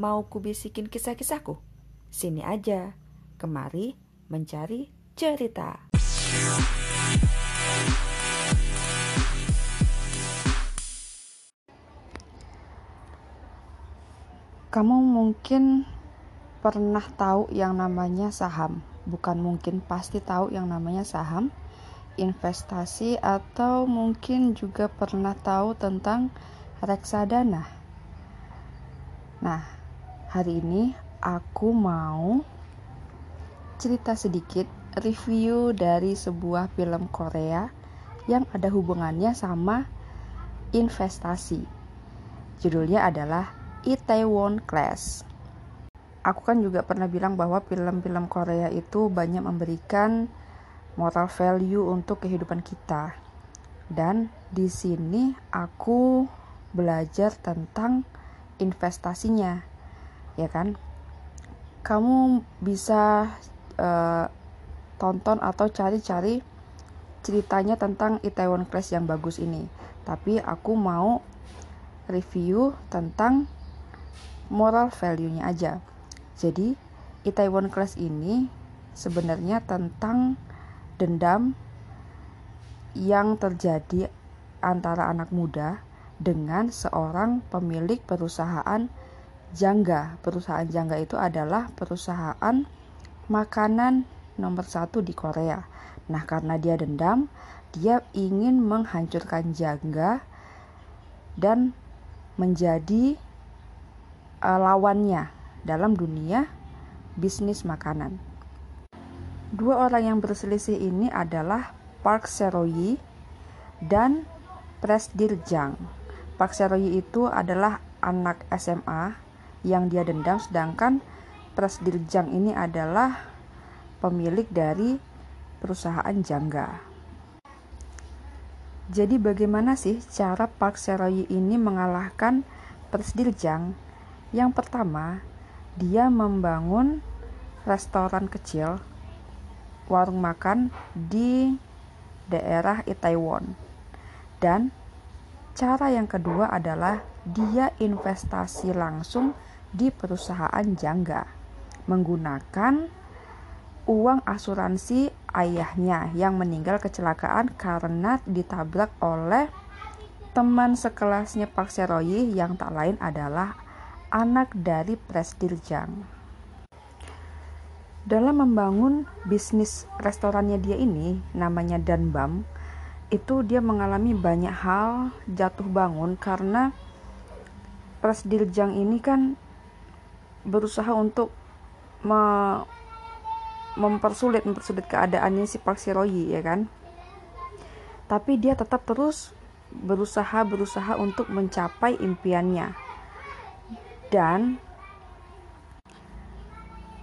mau kubisikin kisah-kisahku? Sini aja, kemari mencari cerita. Kamu mungkin pernah tahu yang namanya saham, bukan mungkin pasti tahu yang namanya saham, investasi atau mungkin juga pernah tahu tentang reksadana. Nah, hari ini aku mau cerita sedikit review dari sebuah film Korea yang ada hubungannya sama investasi. Judulnya adalah Itaewon Class. Aku kan juga pernah bilang bahwa film-film Korea itu banyak memberikan moral value untuk kehidupan kita. Dan di sini aku belajar tentang investasinya. Ya kan? Kamu bisa uh, tonton atau cari-cari ceritanya tentang Itaewon Class yang bagus ini. Tapi aku mau review tentang moral value-nya aja. Jadi, Itaewon Class ini sebenarnya tentang dendam yang terjadi antara anak muda dengan seorang pemilik perusahaan jangga. Perusahaan jangga itu adalah perusahaan makanan nomor satu di Korea. Nah, karena dia dendam, dia ingin menghancurkan jangga dan menjadi uh, lawannya dalam dunia bisnis makanan. Dua orang yang berselisih ini adalah Park Seroyi dan Presdir Jang. Park Seroyi itu adalah anak SMA yang dia dendam sedangkan Presdir Jang ini adalah pemilik dari perusahaan jangga. Jadi bagaimana sih cara Park Seroyi ini mengalahkan Presdir Jang yang pertama, dia membangun restoran kecil, warung makan di daerah Itaewon. Dan cara yang kedua adalah dia investasi langsung di perusahaan jangga menggunakan uang asuransi ayahnya yang meninggal kecelakaan karena ditabrak oleh teman sekelasnya Park Seroyi yang tak lain adalah anak dari Presdirjang. Dalam membangun bisnis restorannya dia ini, namanya Danbam, itu dia mengalami banyak hal jatuh bangun karena Presdirjang ini kan berusaha untuk me mempersulit mempersulit keadaannya si Park Siroyi ya kan tapi dia tetap terus berusaha berusaha untuk mencapai impiannya dan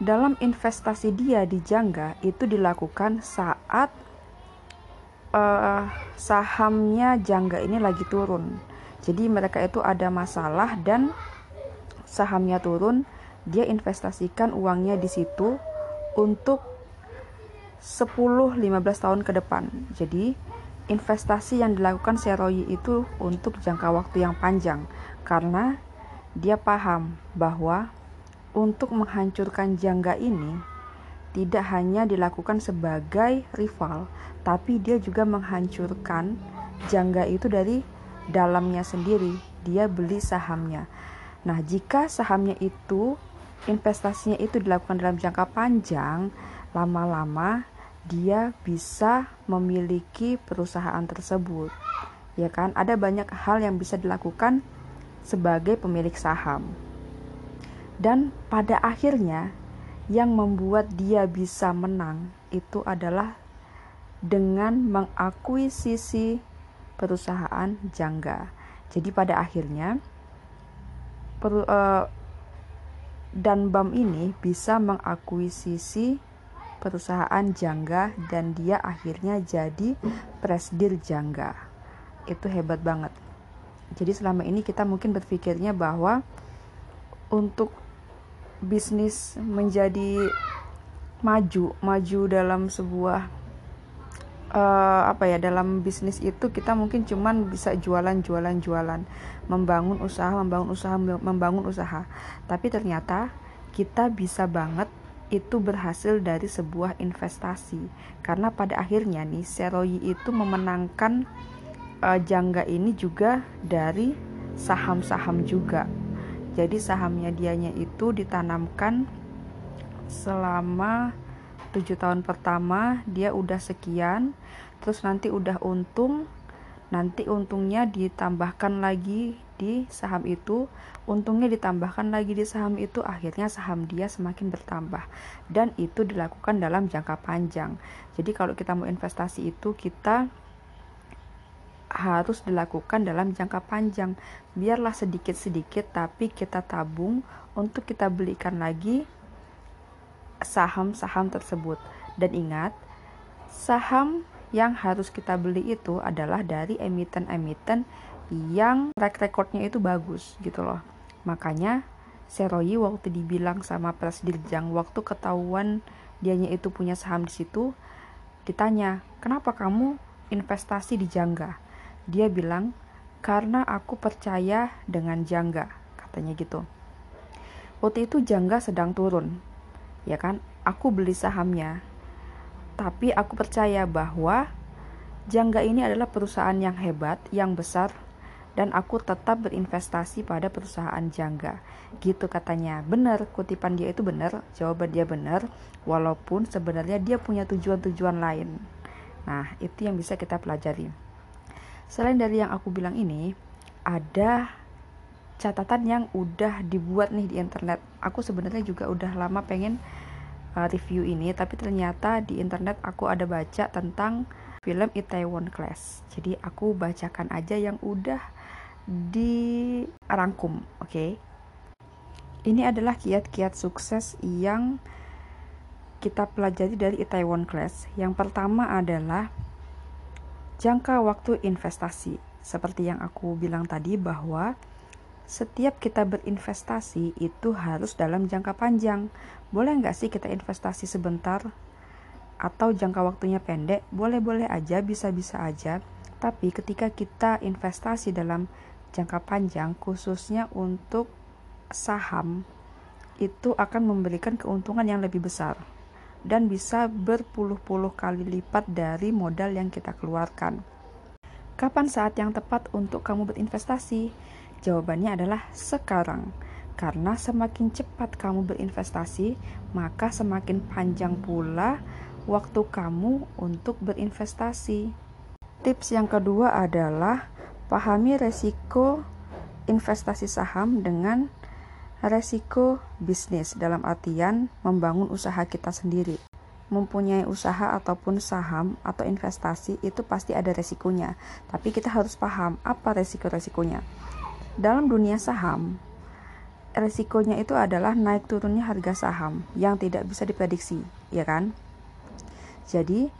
dalam investasi dia di Jangga itu dilakukan saat uh, sahamnya Jangga ini lagi turun. Jadi mereka itu ada masalah dan sahamnya turun, dia investasikan uangnya di situ untuk 10-15 tahun ke depan. Jadi investasi yang dilakukan Seroyi itu untuk jangka waktu yang panjang karena dia paham bahwa untuk menghancurkan jangga ini tidak hanya dilakukan sebagai rival, tapi dia juga menghancurkan jangga itu dari dalamnya sendiri. Dia beli sahamnya. Nah, jika sahamnya itu investasinya itu dilakukan dalam jangka panjang, lama-lama dia bisa memiliki perusahaan tersebut. Ya kan? Ada banyak hal yang bisa dilakukan sebagai pemilik saham. Dan pada akhirnya yang membuat dia bisa menang itu adalah dengan mengakuisisi perusahaan jangga. Jadi pada akhirnya per, uh, dan BAM ini bisa mengakuisisi perusahaan jangga dan dia akhirnya jadi presdir jangga. Itu hebat banget. Jadi selama ini kita mungkin berpikirnya bahwa untuk bisnis menjadi maju, maju dalam sebuah uh, apa ya dalam bisnis itu kita mungkin cuman bisa jualan jualan jualan. Membangun usaha membangun usaha membangun usaha. Tapi ternyata kita bisa banget itu berhasil dari sebuah investasi. Karena pada akhirnya nih Seroyi itu memenangkan uh, jangga ini juga dari saham-saham juga. Jadi sahamnya dianya itu ditanamkan selama tujuh tahun pertama dia udah sekian terus nanti udah untung nanti untungnya ditambahkan lagi di saham itu untungnya ditambahkan lagi di saham itu akhirnya saham dia semakin bertambah. Dan itu dilakukan dalam jangka panjang. Jadi kalau kita mau investasi itu kita harus dilakukan dalam jangka panjang. Biarlah sedikit-sedikit tapi kita tabung. Untuk kita belikan lagi saham-saham tersebut. Dan ingat, saham yang harus kita beli itu adalah dari emiten-emiten yang track recordnya itu bagus gitu loh. Makanya Seroyi waktu dibilang sama Presdirjang waktu ketahuan dianya itu punya saham di situ ditanya, "Kenapa kamu investasi di Jangga?" Dia bilang, "Karena aku percaya dengan Jangga," katanya gitu. Waktu itu Jangga sedang turun ya kan aku beli sahamnya tapi aku percaya bahwa Jangga ini adalah perusahaan yang hebat, yang besar, dan aku tetap berinvestasi pada perusahaan Jangga. Gitu katanya. Benar, kutipan dia itu benar, jawaban dia benar, walaupun sebenarnya dia punya tujuan-tujuan lain. Nah, itu yang bisa kita pelajari. Selain dari yang aku bilang ini, ada catatan yang udah dibuat nih di internet. Aku sebenarnya juga udah lama pengen uh, review ini, tapi ternyata di internet aku ada baca tentang film Itaewon Class. Jadi aku bacakan aja yang udah dirangkum, oke? Okay? Ini adalah kiat-kiat sukses yang kita pelajari dari Itaewon Class. Yang pertama adalah jangka waktu investasi. Seperti yang aku bilang tadi bahwa setiap kita berinvestasi itu harus dalam jangka panjang. Boleh nggak sih kita investasi sebentar? Atau jangka waktunya pendek? Boleh-boleh aja, bisa-bisa aja. Tapi ketika kita investasi dalam jangka panjang, khususnya untuk saham, itu akan memberikan keuntungan yang lebih besar dan bisa berpuluh-puluh kali lipat dari modal yang kita keluarkan. Kapan saat yang tepat untuk kamu berinvestasi? Jawabannya adalah sekarang. Karena semakin cepat kamu berinvestasi, maka semakin panjang pula waktu kamu untuk berinvestasi. Tips yang kedua adalah pahami resiko investasi saham dengan resiko bisnis dalam artian membangun usaha kita sendiri. Mempunyai usaha ataupun saham atau investasi itu pasti ada resikonya, tapi kita harus paham apa resiko-resikonya. Dalam dunia saham, resikonya itu adalah naik turunnya harga saham yang tidak bisa diprediksi, ya kan? Jadi,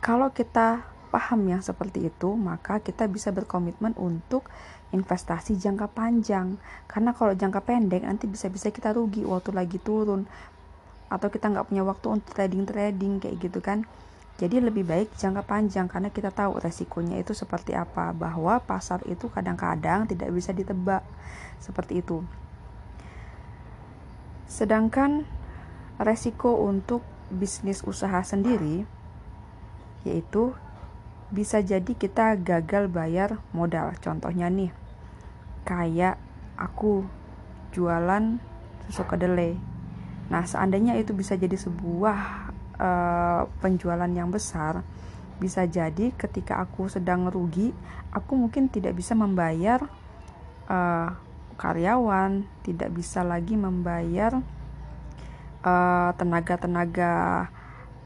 kalau kita paham yang seperti itu, maka kita bisa berkomitmen untuk investasi jangka panjang. Karena kalau jangka pendek nanti bisa-bisa kita rugi waktu lagi turun atau kita nggak punya waktu untuk trading-trading kayak gitu kan. Jadi lebih baik jangka panjang karena kita tahu resikonya itu seperti apa bahwa pasar itu kadang-kadang tidak bisa ditebak seperti itu. Sedangkan resiko untuk bisnis usaha sendiri yaitu bisa jadi kita gagal bayar modal. Contohnya nih, kayak aku jualan susu kedelai. Nah, seandainya itu bisa jadi sebuah uh, penjualan yang besar, bisa jadi ketika aku sedang rugi, aku mungkin tidak bisa membayar uh, karyawan, tidak bisa lagi membayar tenaga tenaga-tenaga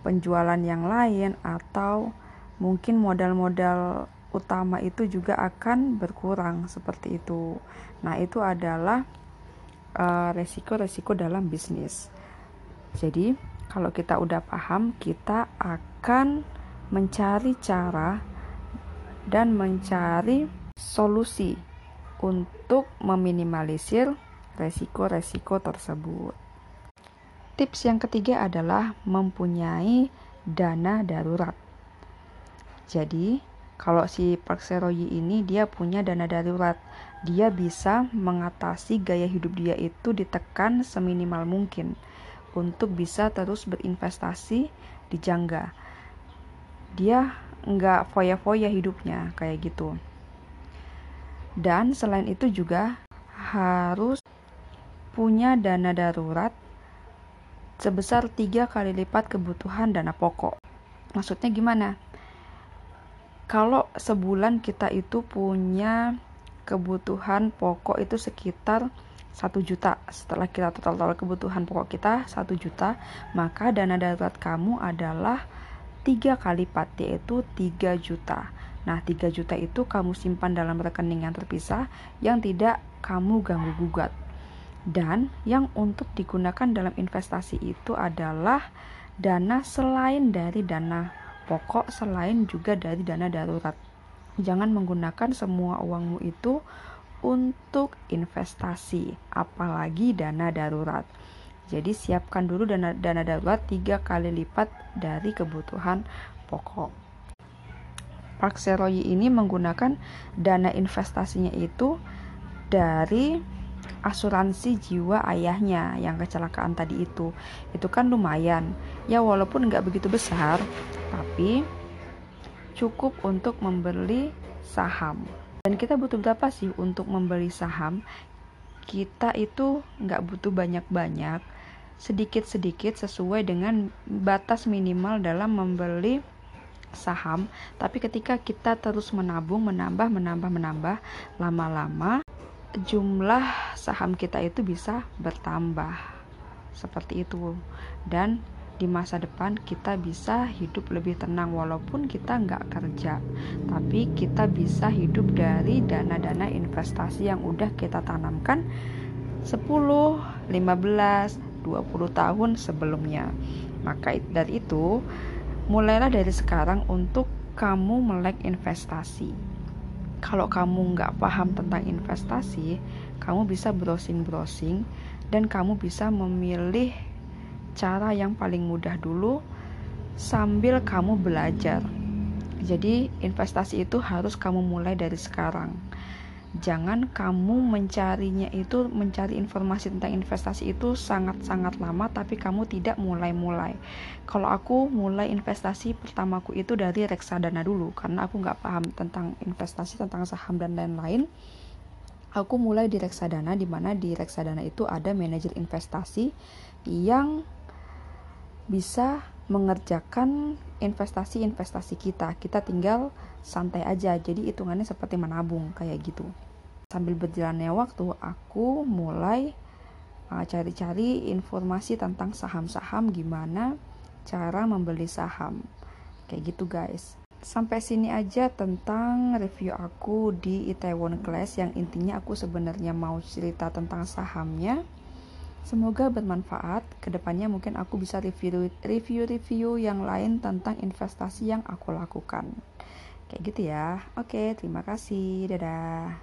penjualan yang lain atau mungkin modal-modal utama itu juga akan berkurang seperti itu. Nah, itu adalah resiko-resiko uh, dalam bisnis. Jadi, kalau kita udah paham, kita akan mencari cara dan mencari solusi untuk meminimalisir resiko-resiko tersebut. Tips yang ketiga adalah mempunyai dana darurat. Jadi, kalau si Park ini dia punya dana darurat, dia bisa mengatasi gaya hidup dia itu ditekan seminimal mungkin untuk bisa terus berinvestasi di jangga. Dia nggak foya-foya hidupnya kayak gitu. Dan selain itu juga harus punya dana darurat sebesar tiga kali lipat kebutuhan dana pokok. Maksudnya gimana? Kalau sebulan kita itu punya kebutuhan pokok itu sekitar satu juta. Setelah kita total total kebutuhan pokok kita satu juta maka dana darurat kamu adalah tiga kali lipat yaitu 3 juta. Nah 3 juta itu kamu simpan dalam rekening yang terpisah yang tidak kamu ganggu gugat. Dan yang untuk digunakan dalam investasi itu adalah dana selain dari dana pokok selain juga dari dana darurat. Jangan menggunakan semua uangmu itu untuk investasi, apalagi dana darurat. Jadi siapkan dulu dana dana darurat tiga kali lipat dari kebutuhan pokok. Park Seroyi ini menggunakan dana investasinya itu dari asuransi jiwa ayahnya yang kecelakaan tadi itu itu kan lumayan ya walaupun nggak begitu besar tapi cukup untuk membeli saham kita butuh berapa sih untuk membeli saham? Kita itu nggak butuh banyak-banyak sedikit-sedikit sesuai dengan batas minimal dalam membeli saham. Tapi ketika kita terus menabung menambah menambah menambah lama-lama jumlah saham kita itu bisa bertambah. Seperti itu. Dan di masa depan kita bisa hidup lebih tenang walaupun kita nggak kerja. Tapi kita bisa hidup dari dana-dana investasi yang udah kita tanamkan 10, 15, 20 tahun sebelumnya. Maka dari itu mulailah dari sekarang untuk kamu melek investasi. Kalau kamu nggak paham tentang investasi, kamu bisa browsing-browsing dan kamu bisa memilih cara yang paling mudah dulu sambil kamu belajar. Jadi, investasi itu harus kamu mulai dari sekarang. Jangan kamu mencarinya itu mencari informasi tentang investasi itu sangat-sangat lama tapi kamu tidak mulai-mulai. Kalau aku mulai investasi pertamaku itu dari reksadana dulu karena aku nggak paham tentang investasi tentang saham dan lain-lain. Aku mulai di reksadana di mana di reksadana itu ada manajer investasi yang bisa mengerjakan investasi-investasi kita. Kita tinggal santai aja. Jadi hitungannya seperti menabung kayak gitu. Sambil berjalannya waktu, aku mulai uh, cari-cari uh, informasi tentang saham-saham gimana cara membeli saham. Kayak gitu guys. Sampai sini aja tentang review aku di Itaewon Class yang intinya aku sebenarnya mau cerita tentang sahamnya Semoga bermanfaat. Ke depannya mungkin aku bisa review-review yang lain tentang investasi yang aku lakukan. Kayak gitu ya. Oke, terima kasih. Dadah.